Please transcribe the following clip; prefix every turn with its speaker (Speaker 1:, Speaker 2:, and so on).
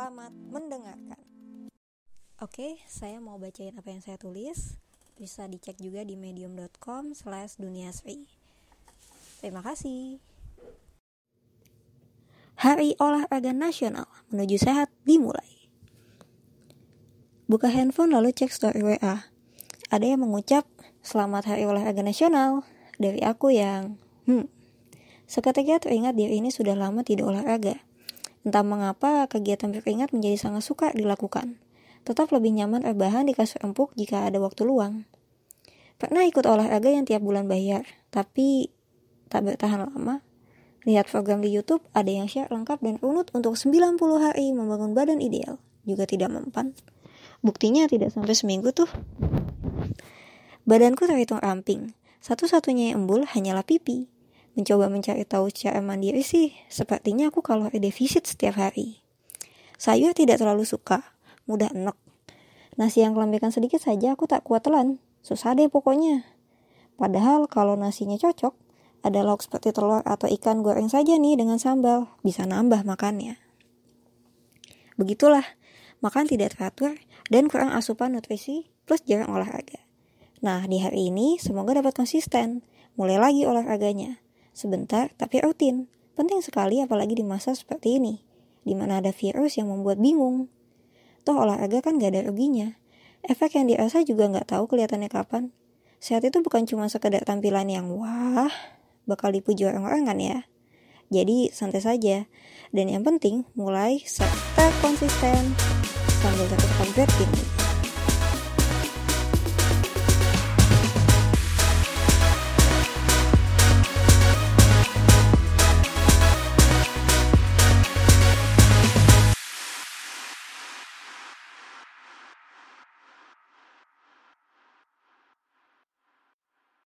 Speaker 1: Selamat mendengarkan. Oke, saya mau bacain apa yang saya tulis. Bisa dicek juga di medium.com slash duniasri. Terima kasih. Hari Olahraga Nasional menuju sehat dimulai. Buka handphone lalu cek story WA. Ada yang mengucap, Selamat Hari Olahraga Nasional. Dari aku yang, hmm, seketika teringat diri ini sudah lama tidak olahraga. Entah mengapa kegiatan berkeringat menjadi sangat suka dilakukan. Tetap lebih nyaman rebahan di kasur empuk jika ada waktu luang. Pernah ikut olahraga yang tiap bulan bayar, tapi tak bertahan lama. Lihat program di YouTube, ada yang share lengkap dan runut untuk 90 hari membangun badan ideal. Juga tidak mempan. Buktinya tidak sampai seminggu tuh. Badanku terhitung ramping. Satu-satunya yang embul hanyalah pipi. Mencoba mencari tahu secara mandiri sih, sepertinya aku kalori defisit setiap hari. Sayur tidak terlalu suka, mudah enek. Nasi yang kelambikan sedikit saja aku tak kuat telan, susah deh pokoknya. Padahal kalau nasinya cocok, ada lauk seperti telur atau ikan goreng saja nih dengan sambal, bisa nambah makannya. Begitulah, makan tidak teratur dan kurang asupan nutrisi plus jarang olahraga. Nah, di hari ini semoga dapat konsisten, mulai lagi olahraganya. Sebentar, tapi rutin. Penting sekali apalagi di masa seperti ini, di mana ada virus yang membuat bingung. Toh olahraga kan gak ada ruginya. Efek yang dirasa juga gak tahu kelihatannya kapan. Sehat itu bukan cuma sekedar tampilan yang wah, bakal dipuji orang-orang kan ya. Jadi santai saja. Dan yang penting mulai serta konsisten sambil tetap berkini.